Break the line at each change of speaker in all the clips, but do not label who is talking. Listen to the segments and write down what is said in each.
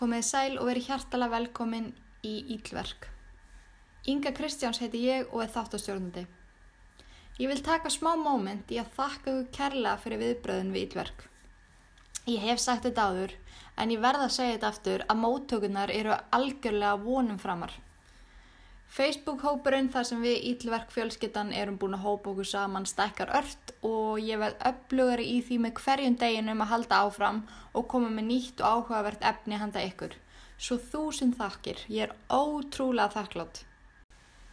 komið sæl og verið hjartalega velkomin í Ílverk. Inga Kristjáns heiti ég og er þáttastjórnandi. Ég vil taka smá móment í að þakka ykkur kærlega fyrir viðbröðun við Ílverk. Ég hef sagt þetta áður en ég verða að segja þetta aftur að móttökunar eru algjörlega vonum framar. Facebook-hópurinn þar sem við Ílverk fjölskyttan erum búin að hópa okkur saman stækkar ört og ég veð upplugari í því með hverjum deginum að halda áfram og koma með nýtt og áhugavert efni handa ykkur. Svo þúsund þakkir, ég er ótrúlega þakklátt.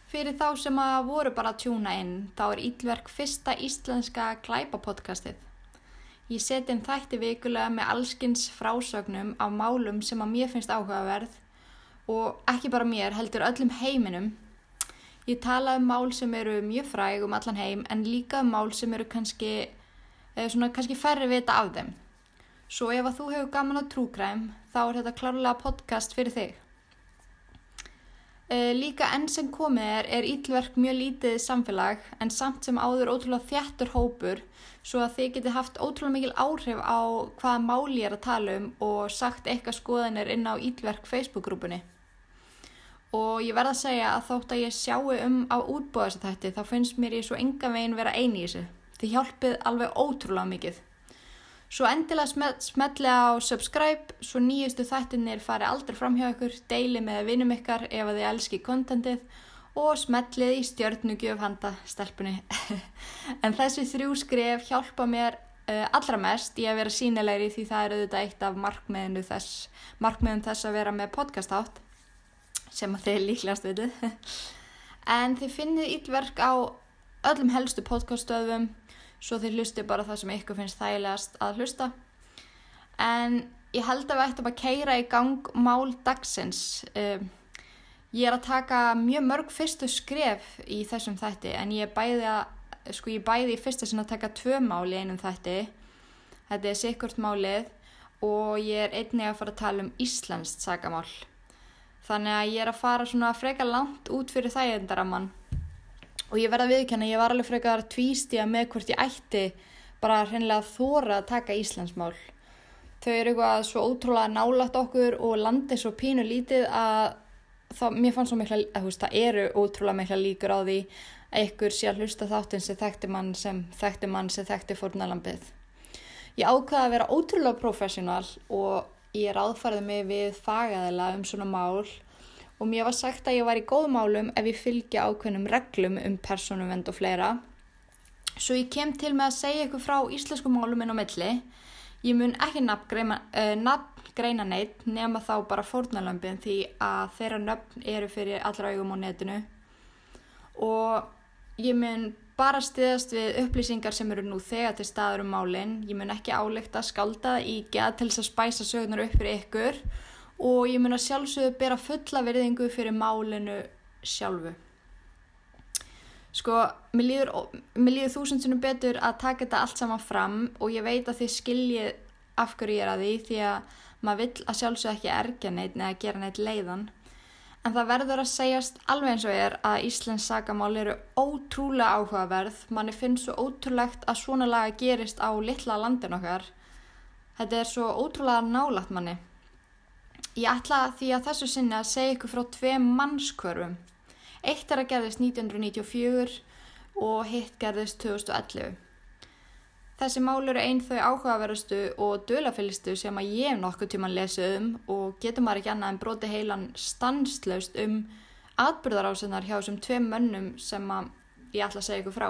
Fyrir þá sem að voru bara að tjúna inn, þá er Ílverk fyrsta íslenska glæpapodcastið. Ég seti inn þætti vikulega með allskins frásögnum af málum sem að mér finnst áhugaverð og ekki bara mér, heldur öllum heiminum. Ég tala um mál sem eru mjög fræg um allan heim en líka um mál sem eru kannski, svona, kannski færri vita af þeim. Svo ef að þú hefur gaman á trúkræm þá er þetta klárlega podcast fyrir þig. Líka enn sem komið er er ítlverk mjög lítið samfélag en samt sem áður ótrúlega þjættur hópur svo að þið geti haft ótrúlega mikil áhrif á hvaða máli ég er að tala um og sagt eitthvað skoðanir inn á ítlverk Facebook-grúpunni og ég verða að segja að þótt að ég sjáu um á útbóða þess að þetta þá finnst mér ég svo enga veginn vera eini í þessu. Þið hjálpið alveg ótrúlega mikið. Svo endilega smetli á subscribe svo nýjustu þættinir fari aldrei fram hjá ykkur, deili með vinum ykkar ef þið elski kontentið og smetlið í stjörnugjöf handa stelpunni. en þessi þrjú skref hjálpa mér uh, allra mest í að vera sínilegri því það er auðvitað eitt af markmiðinu þess, markmiðum þess að vera með podcast átt sem að þið líklegast veitu en þið finnið ílverk á öllum helstu podcaststöðum svo þið hlusti bara það sem ykkur finnst þægilegast að hlusta. En ég held að við ættum að keira í gang mál dagsins. Um, ég er að taka mjög mörg fyrstu skref í þessum þætti en ég bæði að sko ég bæði í fyrsta sinna að taka tvö mál í einum þætti. Þetta er sikkurt málið og ég er einnig að fara að tala um Íslandst sagamál Þannig að ég er að fara svona freka langt út fyrir þægendaramann og ég verða að viðkjanna, ég var alveg frekar tvístíða með hvort ég ætti bara hreinlega þóra að taka Íslandsmál. Þau eru eitthvað svo ótrúlega nálagt okkur og landið svo pínu lítið að það, mikla, að veist, það eru ótrúlega mikla líkur á því að ykkur sé að hlusta þáttinn sem þekkti mann sem þekkti mann sem þekkti fórnalambið. Ég ákvaði að vera ótrúlega professional og ég ráðfærði mig við fagaðila um svona mál og mér var sagt að ég var í góð málum ef ég fylgja ákveðnum reglum um personumvend og fleira. Svo ég kem til með að segja ykkur frá íslensku málum inn á milli. Ég mun ekki nafngreina uh, neitt nema þá bara fórnalömpin því að þeirra nöfn eru fyrir allra augum á netinu og ég mun bara stiðast við upplýsingar sem eru nú þegar til staður um málinn. Ég mun ekki álekta að skálda í geða til þess að spæsa sögnar upp fyrir ykkur og ég mun að sjálfsögðu bera fulla verðingu fyrir málinu sjálfu. Sko, mér líður, líður þúsundsunum betur að taka þetta allt saman fram og ég veit að þið skiljið af hverju ég er að því því að maður vill að sjálfsögðu ekki erga neitt neða gera neitt leiðan. En það verður að segjast alveg eins og er að Íslands sagamál eru ótrúlega áhugaverð. Manni finnst svo ótrúlegt að svona laga gerist á litla landin okkar. Þetta er svo ótrúlega nálagt manni. Ég ætla því að þessu sinni að segja ykkur frá tvei mannskvörfum. Eitt er að gerðist 1994 og hitt gerðist 2011. Þessi mál eru einn þau áhugaverustu og dölafyllistu sem að ég nokkuð tíman lesið um og getur maður ekki annað en broti heilan stanslaust um atbyrðarásinnar hjá þessum tveim mönnum sem að ég ætla að segja ykkur frá.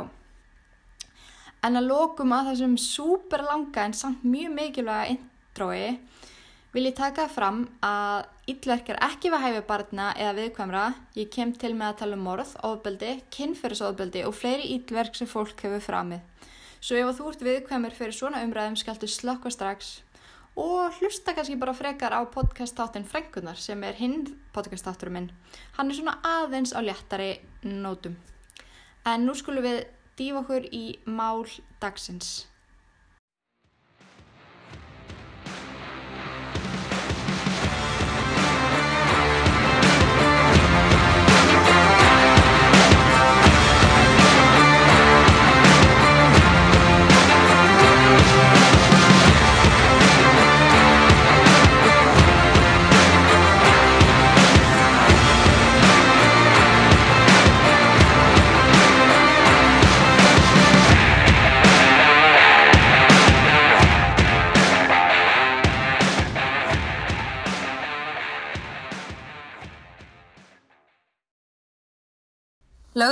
En að lokum að þessum súper langa en samt mjög mikilvæga intrói vil ég taka fram að yllverk er ekki við hæfi barna eða viðkvæmra. Ég kem til með að tala um morð, ofbeldi, kynferðisofbeldi og fleiri yllverk sem fólk hefur framið. Svo ef þú ert viðkvæmur fyrir svona umræðum skaltu slökka strax og hlusta kannski bara frekar á podcast-táttin Frengunar sem er hinn podcast-tátturum minn. Hann er svona aðeins á léttari nótum. En nú skulum við dýfa okkur í mál dagsins.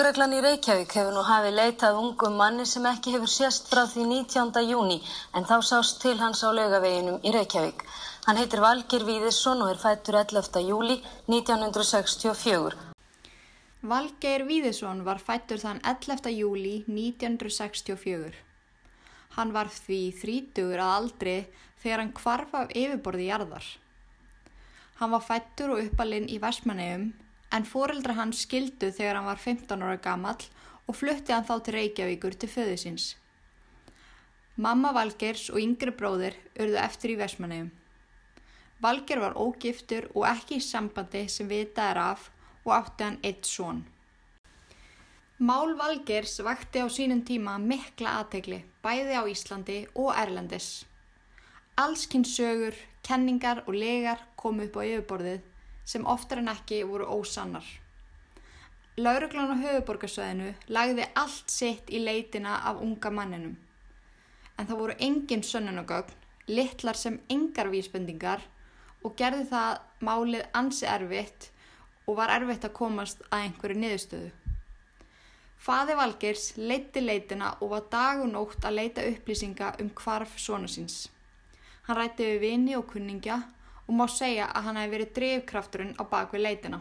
Lögreglan í Reykjavík hefur nú hafið leitað ungum manni sem ekki hefur sérst frá því 19. júni en þá sást til hans á lögaveginum í Reykjavík. Hann heitir Valgir Víðisson og er fættur 11. júli 1964.
Valgeir Víðisson var fættur þann 11. júli 1964. Hann var því þrítugur að aldri þegar hann kvarf af yfirborði jarðar. Hann var fættur og uppalinn í Vestmannegjum en fóreldra hans skildu þegar hann var 15 ára gammal og flutti hann þá til Reykjavíkur til föðu síns. Mamma Valgers og yngri bróðir urðu eftir í Vesmanegum. Valger var ógiftur og ekki í sambandi sem vitað er af og átti hann eitt són. Mál Valgers vakti á sínum tíma mikla aðtegli, bæði á Íslandi og Erlendis. Allskinn sögur, kenningar og legar kom upp á yfirborðið sem oftar en ekki voru ósannar. Lauruglan á höfuborgarsvæðinu lagði allt sitt í leitina af unga manninum. En það voru engin sönnunagögn, litlar sem engar vísbendingar og gerði það málið ansi erfitt og var erfitt að komast að einhverju niðurstöðu. Faði Valgeirs leitti leitina og var dag og nótt að leita upplýsinga um hvarf svona síns. Hann rætti við vini og kunningja og má segja að hann hefði verið drivkrafturinn á bakvið leitina.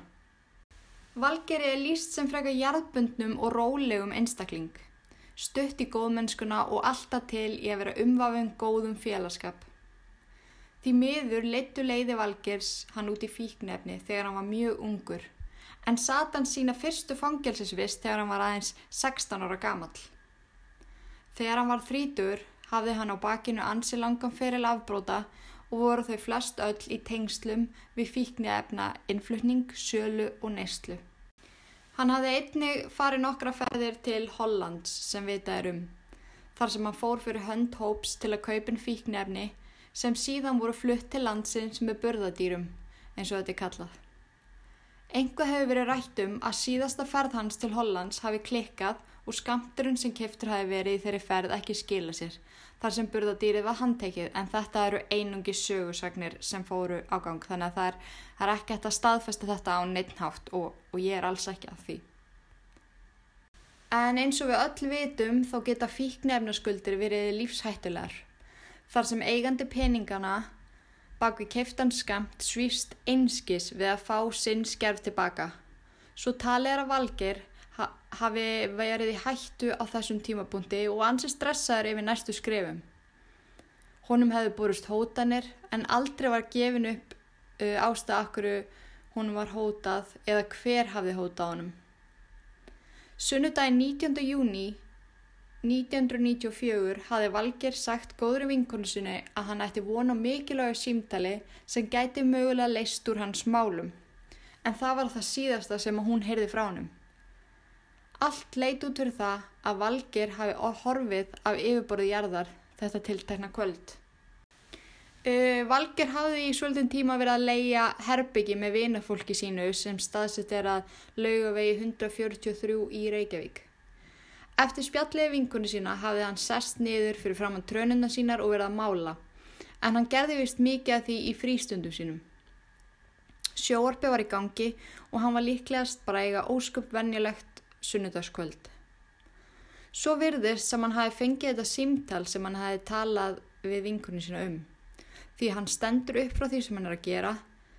Valgeri er líst sem freka jarðbundnum og rólegum einstakling, stutt í góðmennskuna og alltaf til í að vera umvafum góðum félagskap. Því miður leittu leiði Valgers hann út í fíknefni þegar hann var mjög ungur, en satan sína fyrstu fangelsisvist þegar hann var aðeins 16 ára gamall. Þegar hann var þrítur hafði hann á bakinu ansi langan feril afbróta og voru þau flest öll í tengslum við fíknefna innflutning, sölu og neyslu. Hann hafði einnig farið nokkra ferðir til Hollands sem vitað er um, þar sem hann fór fyrir hönd hóps til að kaupin fíknefni sem síðan voru flutt til landsins með burðadýrum, eins og þetta er kallað. Engu hefur verið rætt um að síðasta ferð hans til Hollands hafi klikkað og skamturinn sem keftur hafi verið í þeirri ferð ekki skila sér, þar sem burðadýrið var handtekið en þetta eru einungi sögursagnir sem fóru á gang þannig að það er, það er ekki hægt að staðfesta þetta á neittnátt og, og ég er alls ekki að því. En eins og við öll vitum þá geta fíknefnaskuldir verið lífshættulegar. Þar sem eigandi peningana bak við keftan skamt svífst einskis við að fá sinn skerf tilbaka. Svo talið er að valgir hafi verið í hættu á þessum tímapunkti og ansi stressaður yfir næstu skrefum. Honum hefði borust hótanir en aldrei var gefin upp uh, ástað akkur honum var hótað eða hver hafði hótað honum. Sunnudagin 19. júni 1994 hafði Valger sagt góðri vinkonu sinni að hann ætti vona mikilvægur símtali sem gæti mögulega leist úr hans málum en það var það síðasta sem hún heyrði frá hannum. Allt leit út fyrir það að Valgir hafi horfið af yfirborðið jarðar þetta tiltekna kvöld. Uh, Valgir hafði í svolítinn tíma verið að leia herbyggi með vinafólki sínu sem staðsett er að laugavegi 143 í Reykjavík. Eftir spjalliði vinkunni sína hafði hann sest niður fyrir fram á trönuna sínar og verið að mála, en hann gerði vist mikið af því í frístundum sínum. Sjóarpi var í gangi og hann var líklegast bara eiga ósköp venjulegt sunnudagskvöld. Svo virðist sem hann hafi fengið þetta símtal sem hann hafi talað við vinkunni sína um. Því hann stendur upp frá því sem hann er að gera,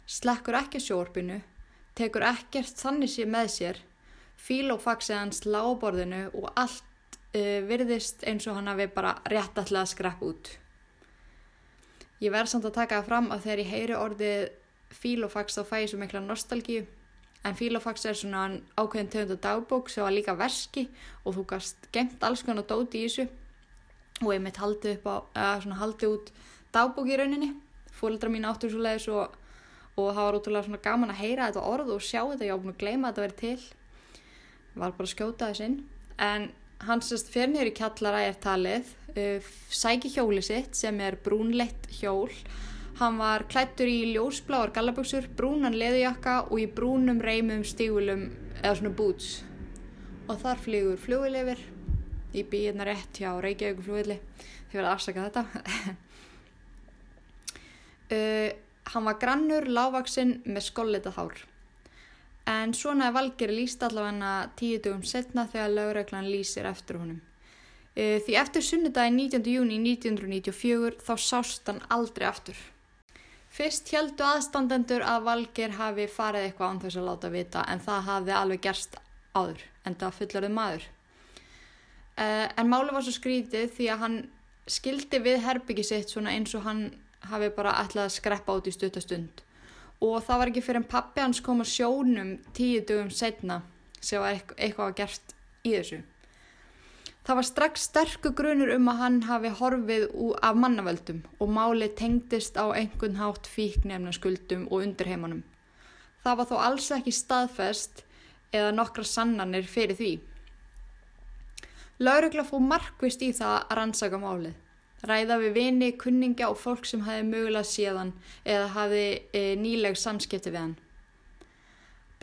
slekkur ekki sjórpinu, tekur ekkert þannig sér með sér, fílófaxið hans láborðinu og allt uh, virðist eins og hann hafi bara rétt alltaf að skrepp út. Ég verð samt að taka það fram að þegar ég heyri orðið fílófax þá fæ ég svo mikla nostalgíu. En Filofax er svona ákveðin tegunda dagbók sem var líka verski og þú gast gemt alls konar dóti í þessu og ég mitt haldi á, haldi út dagbók í rauninni. Fólkdra mín áttur svo leiðis og, og það var útrúlega svona gaman að heyra þetta orð og sjá þetta, ég á búin að gleyma að þetta verið til var bara að skjóta þess inn en hans fyrnir í kjallara er talið uh, sæki hjóli sitt sem er brúnleitt hjól Hann var klættur í ljósbláar gallaböksur, brúnan leðujakka og í brúnum reymum stígulum eða svona boots. Og þar flygur fljóðilefir í bíina rétt hjá Reykjavík fljóðili. Þið verða að afsaka þetta. uh, hann var grannur, lágvaksinn með skollitað hár. En svona er Valgeri líst allavega tíu dögum setna þegar lögreglan lýsir eftir honum. E, því eftir sunnudagin 19. júni 1994 þá sást hann aldrei aftur. Fyrst heldu aðstandendur að Valger hafi farið eitthvað án þess að láta vita en það hafði alveg gerst áður en það fullarði maður. En máli var svo skrítið því að hann skildi við herbyggi sitt svona eins og hann hafi bara ætlað að skreppa út í stuttastund og það var ekki fyrir en pappi hans kom að sjónum tíu dögum setna sem var eitthvað að gerst í þessu. Það var strax sterku grunur um að hann hafi horfið af mannavöldum og máli tengdist á einhvern hátt fíknefna skuldum og undirheimanum. Það var þó alls ekki staðfest eða nokkra sannanir fyrir því. Laurugla fóð markvist í það að rannsaka málið. Ræða við vini, kunningja og fólk sem hafi mögulega séðan eða hafi e, nýleg samskipti við hann.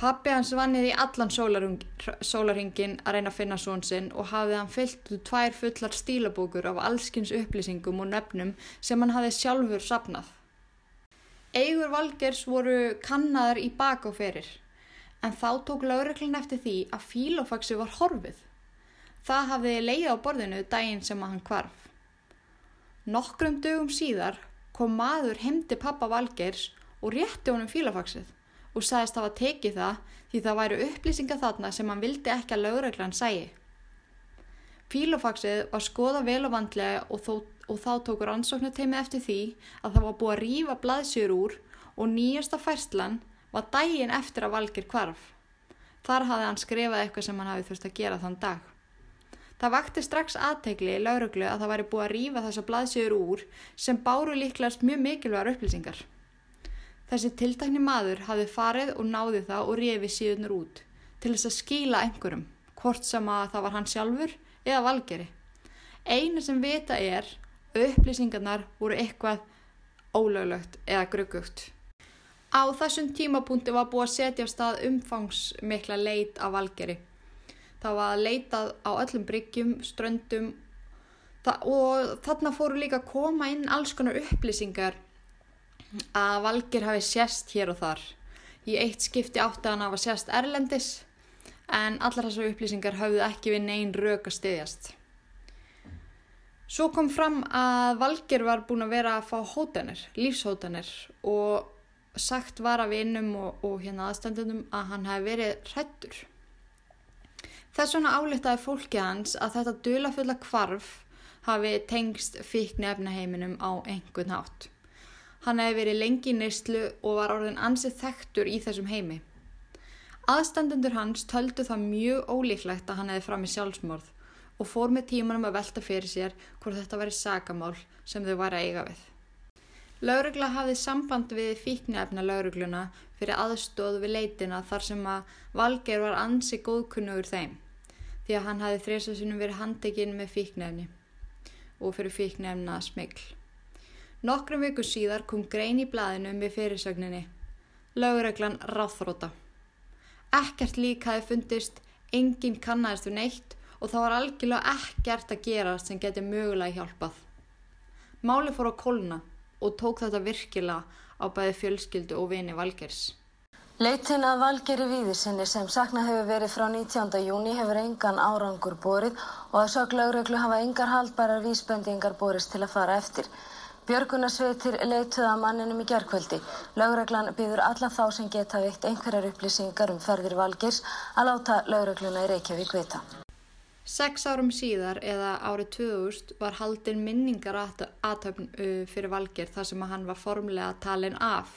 Pappi hans vannið í allan sólarhingin að reyna að finna són sinn og hafði hann fyllt úr tvær fullar stílabókur af allskins upplýsingum og nöfnum sem hann hafði sjálfur sapnað. Eigur valgers voru kannaðar í bak og ferir en þá tók lauröklin eftir því að fílofaxi var horfið. Það hafði leið á borðinu daginn sem hann kvarf. Nokkrum dögum síðar kom maður heimdi pappa valgers og rétti honum fílofaxið og sagðist hafa tekið það því það væru upplýsingar þarna sem hann vildi ekki að lauraglann sæi. Fílofaxið var skoða vel og vandlega og, þó, og þá tókur ansóknuteimi eftir því að það var búið að rýfa blaðsjur úr og nýjasta færslan var dægin eftir að valgir kvarf. Þar hafði hann skrifað eitthvað sem hann hafi þurft að gera þann dag. Það vakti strax aðtegli í lauruglu að það væri búið að rýfa þessa blaðsjur úr sem báru líklegast mjög mikilvægar upplýsingar. Þessi tiltakni maður hafði farið og náði það og reyfi síðunur út til þess að skíla einhverjum, hvort sem að það var hann sjálfur eða valgeri. Einu sem vita er upplýsingarnar voru eitthvað ólöglegt eða gruggugt. Á þessum tímapunkti var búið að setja á stað umfangsmikla leit af valgeri. Það var leitað á öllum bryggjum, ströndum og þarna fóru líka að koma inn alls konar upplýsingar að Valgir hafi sérst hér og þar. Í eitt skipti átti hann að hafa sérst erlendis en allar þessar upplýsingar hafði ekki við neyn rauk að styðjast. Svo kom fram að Valgir var búin að vera að fá hótanir, lífshótanir og sagt var að vinnum og, og hérna aðstandunum að hann hafi verið hrættur. Þess vegna álitaði fólkið hans að þetta dulafulla kvarf hafi tengst fíkni efnaheiminum á einhvern hátt. Hann hefði verið lengi í neyslu og var orðin ansið þektur í þessum heimi. Aðstandendur hans töldu það mjög ólíklegt að hann hefði fram í sjálfsmorð og fór með tímanum að velta fyrir sér hvort þetta væri sagamál sem þau var að eiga við. Laurugla hafði samband við fíknefna laurugluna fyrir aðstóð við leitina þar sem að Valger var ansi góðkunnugur þeim því að hann hafði þrjusarsunum verið handekinn með fíknefni og fyrir fíknefna smikl. Nokkrum viku síðar kom grein í blæðinu með fyrirsögninni. Lauðreglan ráþróta. Ekkert lík hafi fundist, enginn kannast við neitt og það var algjörlega ekkert að gera sem geti mögulega hjálpað. Máli fór á kolna og tók þetta virkilega á bæði fjölskyldu og vini Valgers.
Leitin að Valgeri Víðisinni sem sakna hefur verið frá 19. júni hefur engan árangur borið og að sög lauruglu hafa engar haldbærar vísbendingar borist til að fara eftir. Björgunarsveitir leituða manninum í gerðkvöldi. Laugreglan býður alla þá sem geta veikt einhverjar upplýsingar um ferðir valgirs að láta lauregluna í Reykjavík vita.
Seks árum síðar eða árið 2000 var haldinn minningar aðtöfn fyrir valgir þar sem hann var formlega talin af.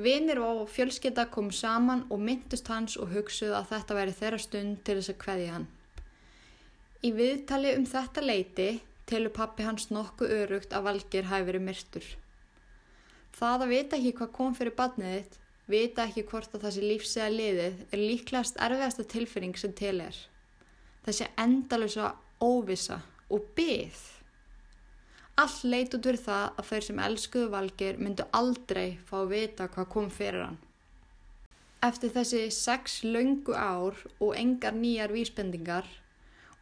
Vinir og fjölskytta kom saman og myndust hans og hugsuð að þetta væri þeirra stund til þess að hveðja hann. Í viðtali um þetta leiti telur pappi hans nokkuð örugt að Valgir hafi verið myrtur. Það að vita ekki hvað kom fyrir badnið þitt, vita ekki hvort að þessi lífsega liðið er líklegast erfiðasta tilfinning sem til er. Þessi endalösa óvisa og byggð. All leit út verið það að þeir sem elskuðu Valgir myndu aldrei fá að vita hvað kom fyrir hann. Eftir þessi sex laungu ár og engar nýjar vísbendingar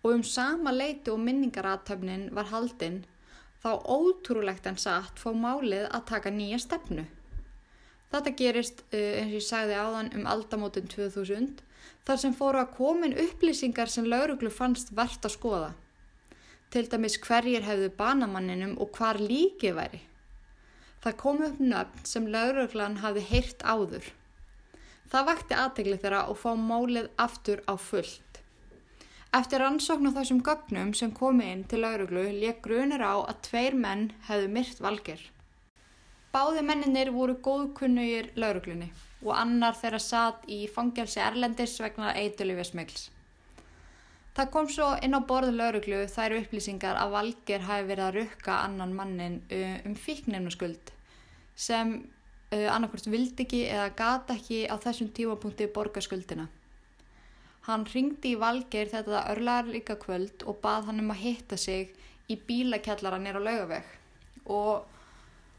og um sama leiti og minningaratöfnin var haldinn þá ótrúlegt en satt fá málið að taka nýja stefnu. Þetta gerist, uh, eins og ég sagði áðan, um aldamótin 2000 þar sem fóru að komin upplýsingar sem lauruglu fannst verðt að skoða. Til dæmis hverjir hefðu banamanninum og hvar líki væri. Það kom upp nöfn sem lauruglan hafði heyrt áður. Það vakti aðtegli þeirra og fá málið aftur á fullt. Eftir ansókn á þessum gögnum sem komi inn til lauruglu leik grunir á að tveir menn hefðu myrt valgir. Báði menninir voru góðkunnugir lauruglunni og annar þeirra satt í fangelsi Erlendis vegna eitulífismegls. Það kom svo inn á borðu lauruglu þær upplýsingar að valgir hafi verið að rukka annan mannin um fíknefnuskuld sem uh, annarkvæmst vildi ekki eða gata ekki á þessum tímapunkti borgarskuldina. Hann ringdi í Valgeir þetta örlaðar líka kvöld og bað hann um að hitta sig í bílakjallara nýra laugaveg og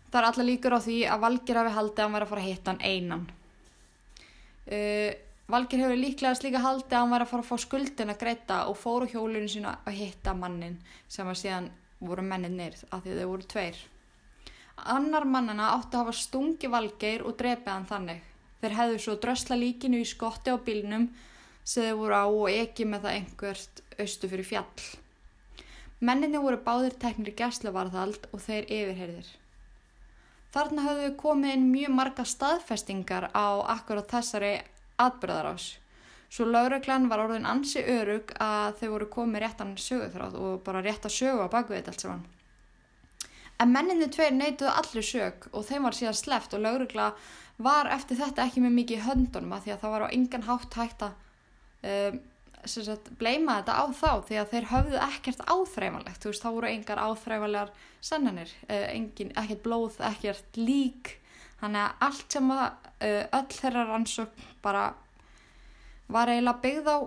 það er alla líkur á því að Valgeir hafi haldið að hann væri að fara að hitta hann einan. Uh, Valgeir hefur líklega slíka haldið að hann væri að fara að fá skuldin að greita og fóru hjólunum sína að hitta mannin sem að síðan voru menninir af því þau voru tveir. Annar mannana átti að hafa stungi Valgeir og drefið hann þannig. Þeir hefðu svo drösla líkinu í skotti á bílnum sem þau voru á og ekki með það einhvert austu fyrir fjall. Menninni voru báðir teknir gæslevarðald og þeir yfirherðir. Þarna hafðu komið inn mjög marga staðfestingar á akkurat þessari atbyrðarás. Svo lauruglan var orðin ansi örug að þau voru komið réttan söguþráð og bara rétt að sögu á bakvið allt saman. En menninni tveir neituðu allir sög og þeim var síðan sleft og laurugla var eftir þetta ekki með mikið höndunum að því að það var á engan hátt hægt að um, sagt, bleima þetta á þá því að þeir höfðu ekkert áþreifanlegt þú veist þá voru engar áþreifanlegar sennanir, uh, engin, ekkert blóð ekkert lík þannig að allt sem að uh, öll þeirra rannsók bara var eiginlega byggð á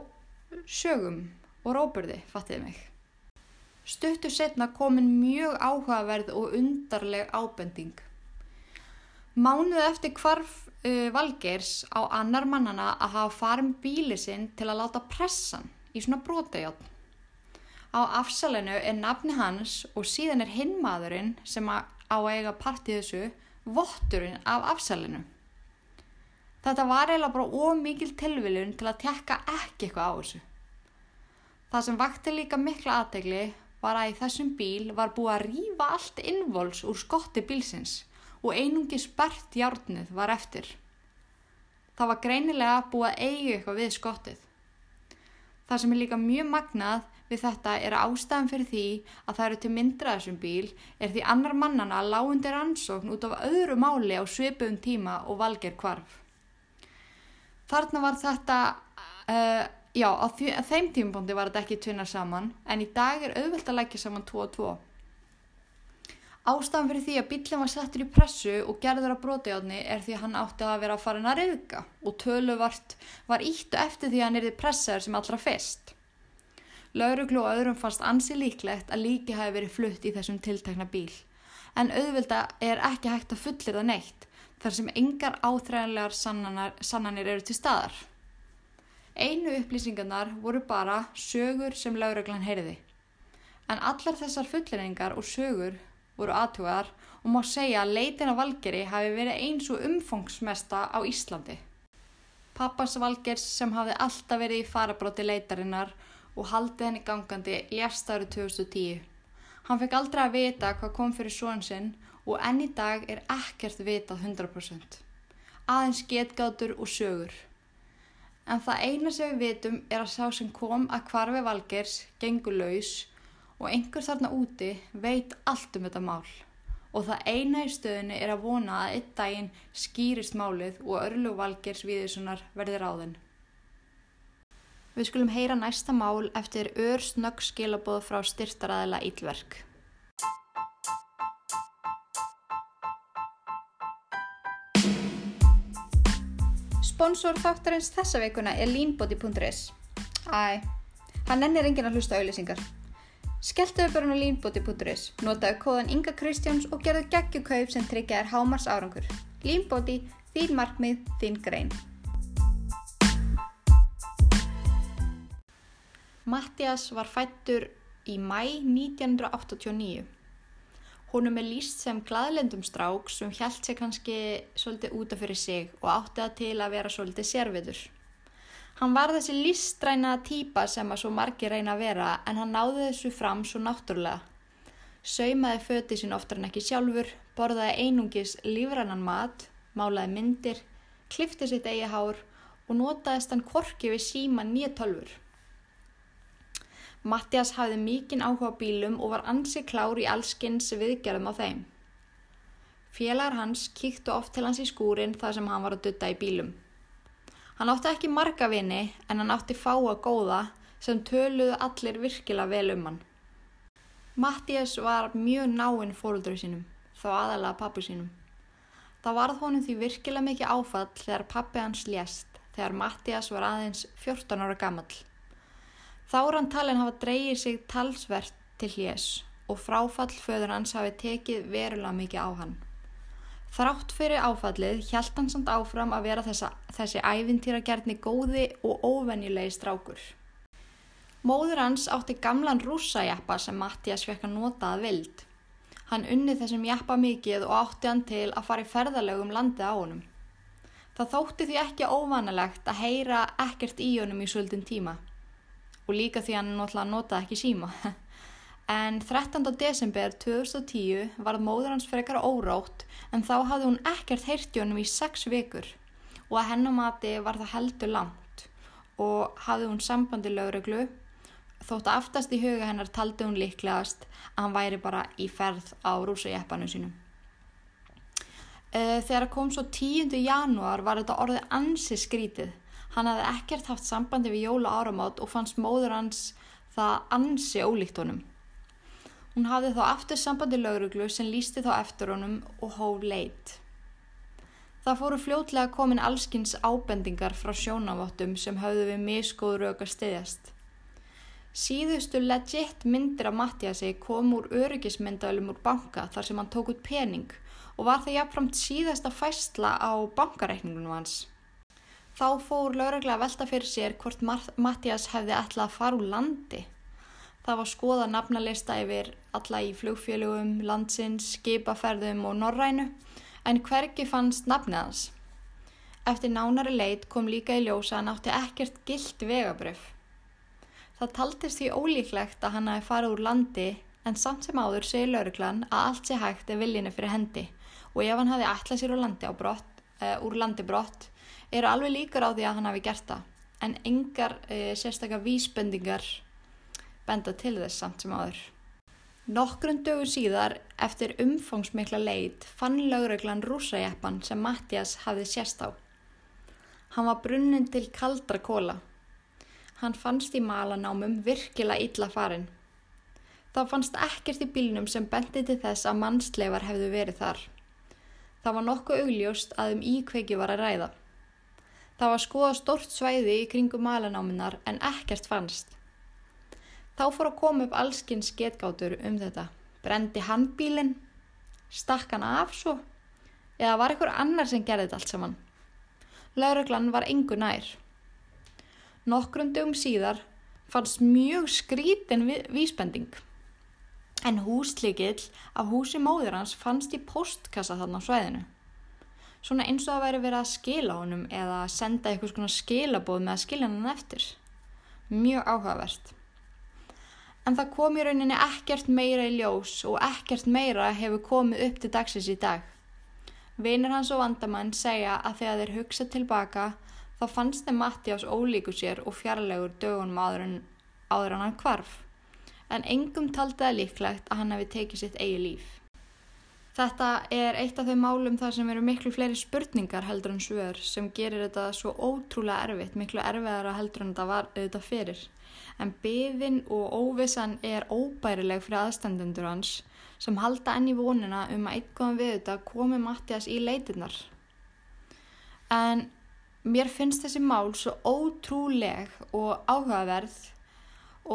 sögum og róburði, fattiði mig stuttu setna komin mjög áhugaverð og undarleg ábending mánuð eftir hvarf uh, Valgeirs á annar mannana að hafa farin bíli sinn til að láta pressan í svona brotajátt. Á afsalinu er nafni hans og síðan er hinn maðurinn sem á eiga partið þessu votturinn af afsalinu. Þetta var eiginlega bara ómikil tilviljun til að tekka ekki eitthvað á þessu. Það sem vakti líka mikla aðtegli var að í þessum bíl var búið að rýfa allt innvols úr skotti bílsins og einungi spert hjárnið var eftir. Það var greinilega búið að eigi eitthvað við skottið. Það sem er líka mjög magnað við þetta er að ástæðan fyrir því að það eru til myndra þessum bíl er því annar mannana lágundir ansókn út af öðru máli á svipum tíma og valger kvarf. Þarna var þetta, uh, já á þeim tímpundi var þetta ekki tvinnar saman en í dag er auðvilt að leggja saman 2 og 2. Ástafan fyrir því að bílinn var settur í pressu og gerður að brotiðjáðni er því hann átti að vera að fara að reyðka og töluvart var íttu eftir því að hann erði pressaður sem allra fyrst. Lauruglu og öðrum fannst ansi líklegt að líki hafi verið flutt í þessum tiltekna bíl en auðvilda er ekki hægt að fullir það neitt þar sem engar áþræðanlegar sannanir eru til staðar. Einu upplýsingarnar voru bara sögur sem lauruglan heyrði en allar þessar fulleringar og sögur voru aðtugar og má segja að leitin af Valgeri hafi verið eins og umfangsmesta á Íslandi. Pappas Valgers sem hafði alltaf verið í farabróti leitarinnar og haldið henni gangandi lérst árið 2010. Hann fekk aldrei að vita hvað kom fyrir svon sinn og enn í dag er ekkert vitað 100%. Aðeins getgátur og sögur. En það eina sem við vitum er að sá sem kom að kvarfi Valgers gengur laus og einhver þarna úti veit allt um þetta mál og það eina í stöðinu er að vona að einn daginn skýrist málið og örlu valgers viðisunar verðir á þenn. Við skulum heyra næsta mál eftir ör snögg skilaboð frá styrtaræðila Ílverk. Sponsor þáttarins þessa veikuna er leanbody.is Æ, hann ennir engin að hlusta auðlýsingar. Skelltuðu bara á línbóti.is, notaðu kóðan Inga Kristjáns og gerðu geggjukaup sem tryggja þér hámars árangur. Línbóti, þín markmið, þín grein. Mattias var fættur í mæ 1989. Húnum er líst sem gladlendum strák sem hjælt sér kannski svolítið útaf fyrir sig og átti það til að vera svolítið sérvitur. Hann var þessi lístræna týpa sem að svo margi reyna að vera en hann náði þessu fram svo náttúrulega. Saumaði föti sín oftar en ekki sjálfur, borðaði einungis lífrannan mat, málaði myndir, klifti sitt eigi hár og notaðist hann korki við síma nýja tölfur. Mattias hafði mikinn áhuga bílum og var ansi klár í allskins viðgerðum á þeim. Félagar hans kíktu oft til hans í skúrin þar sem hann var að dutta í bílum. Hann átti ekki marga vini en hann átti fáa góða sem töluðu allir virkilega vel um hann. Mattias var mjög náinn fóruldur sínum, þá aðalega pappu sínum. Það varð honum því virkilega mikið áfall þegar pappi hans lést þegar Mattias var aðeins 14 ára gammal. Þá hann talin hafa dreyið sig talsvert til hljés og fráfall föður hans hafi tekið verulega mikið á hann. Þrátt fyrir áfallið hjælt hann samt áfram að vera þessa, þessi ævintýragerni góði og óvenjulegi strákur. Móður hans átti gamlan rússajappa sem Mattias fekk að nota að vild. Hann unni þessum jappa mikið og átti hann til að fara í ferðalögum landið á honum. Það þótti því ekki óvanalegt að heyra ekkert í honum í svöldin tíma og líka því hann notaði ekki síma. En 13. desember 2010 var móður hans frekar órátt en þá hafði hún ekkert heyrti honum í 6 vikur og að hennumati var það heldur langt og hafði hún sambandi lögreglu þótt að aftast í huga hennar taldi hún líklegast að hann væri bara í ferð á rúsajeppanum sínum. Eh, þegar kom svo 10. janúar var þetta orðið ansi skrítið Hann hafði ekkert haft sambandi við jóla áramát og fannst móður hans það ansi ólíkt honum. Hún hafði þá aftur sambandi lauruglu sem lísti þá eftir honum og hóf leit. Það fóru fljótlega komin allskins ábendingar frá sjónavottum sem hafðu við miskóður auka stiðjast. Síðustu legit myndir af Mattiasi kom úr öryggismyndalum úr banka þar sem hann tók út pening og var það jáfnframt síðasta fæsla á bankareikningunum hans. Þá fór lauruglega að velta fyrir sér hvort Mattias hefði ætlað að fara úr landi. Það var skoða nafnalista yfir alla í flugfélugum, landsins, skipaferðum og norrænu en hverki fannst nafnið hans. Eftir nánari leit kom líka í ljósa að hann átti ekkert gilt vegabröf. Það taldist því ólíklegt að hann hafi farið úr landi en samt sem áður segir lauruglan að allt sé hægt er viljinu fyrir hendi og ef hann hafi ætlað sér úr landi, brott, uh, úr landi brott eru alveg líkar á því að hann hafi gert það en engar e, sérstakar vísbendingar benda til þess samt sem áður. Nokkrun dögur síðar eftir umfangsmikla leit fann lauröglan rúsajeppan sem Mattias hafði sérst á. Hann var brunnin til kaldra kóla. Hann fannst í malanámum virkilega illa farin. Það fannst ekkert í bílnum sem bendi til þess að mannsleifar hefðu verið þar. Það var nokkuð augljóst að um íkveiki var að ræða. Það var skoða stort svæði í kringum malanáminar en ekkert fannst. Þá fór að koma upp allskinn sketgátur um þetta. Brendi hann bílinn? Stakk hann af svo? Eða var einhver annar sem gerði þetta allt saman? Lauruglan var engu nær. Nokkrundum síðar fannst mjög skrítin vísbending. En húslikill af húsi móður hans fannst í postkassa þarna á svæðinu svona eins og að væri verið að skila honum eða senda eitthvað svona skilabóð með að skilja hann eftir. Mjög áhugavert. En það kom í rauninni ekkert meira í ljós og ekkert meira hefur komið upp til dagsins í dag. Vinir hans og vandamann segja að þegar þeir hugsa tilbaka þá fannst þeim Matti ás ólíku sér og fjarlægur dögunum áður en, áður hann kvarf. En engum taldi það líklegt að hann hefði tekið sitt eigi líf. Þetta er eitt af þau málum þar sem eru miklu fleiri spurningar heldur en svör sem gerir þetta svo ótrúlega erfitt, miklu erfiðara heldur en þetta var auðvitað fyrir. En byðin og óvissan er óbærileg fyrir aðstandendur hans sem halda enn í vonina um að eitthvað við þetta komi Mattias í leitinnar. En mér finnst þessi mál svo ótrúleg og áhugaverð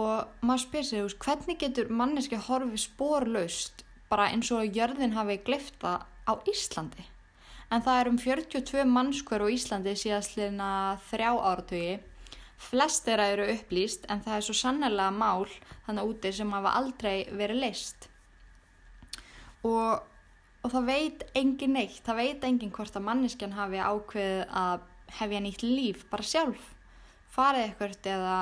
og maður spyr sig, hvernig getur manneski horfið spórlaust bara eins og jörðin hafi glifta á Íslandi. En það er um 42 mannskver á Íslandi síðastliðna þrjá áratugi. Flest þeirra eru upplýst en það er svo sannlega mál þannig úti sem hafa aldrei verið leist. og, og það veit engin neitt, það veit engin hvort að manneskjan hafi ákveðið að hefja nýtt líf bara sjálf, farið eitthvað eða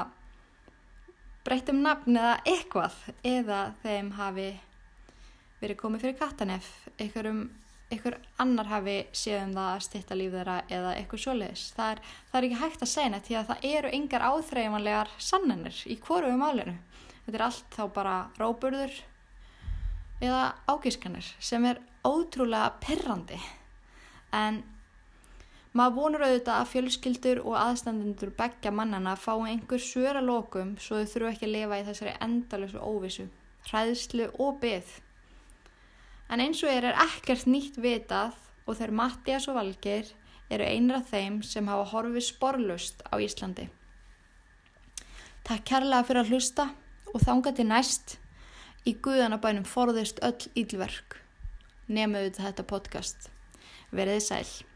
breytum nafn eða eitthvað eða þeim hafi verið komið fyrir kattanef, einhverjum einhver annar hafi séð um það að stitta líf þeirra eða eitthvað svoleiðis. Það það er ekki hægt að segna því að það eru yngar áþreifanlegar sannanir í hvoru um álinu. Þetta er allt þá bara róburður eða ágískanir sem er ótrúlega perrandi. En maður vonur auðvitað að fjölskyldur og aðstandendur begja mannana fá einhver svöra lokum svo þau þurfu ekki að lifa í þessari endalösu óvissu, hræðslu og byggð. En eins og er er ekkert nýtt vitað og þeir Mattias og Valgir eru einra þeim sem hafa horfið sporlust á Íslandi. Takk kærlega fyrir að hlusta og þánga til næst í Guðanabænum forðist öll ílverk. Við þetta podcast. Verðið sæl.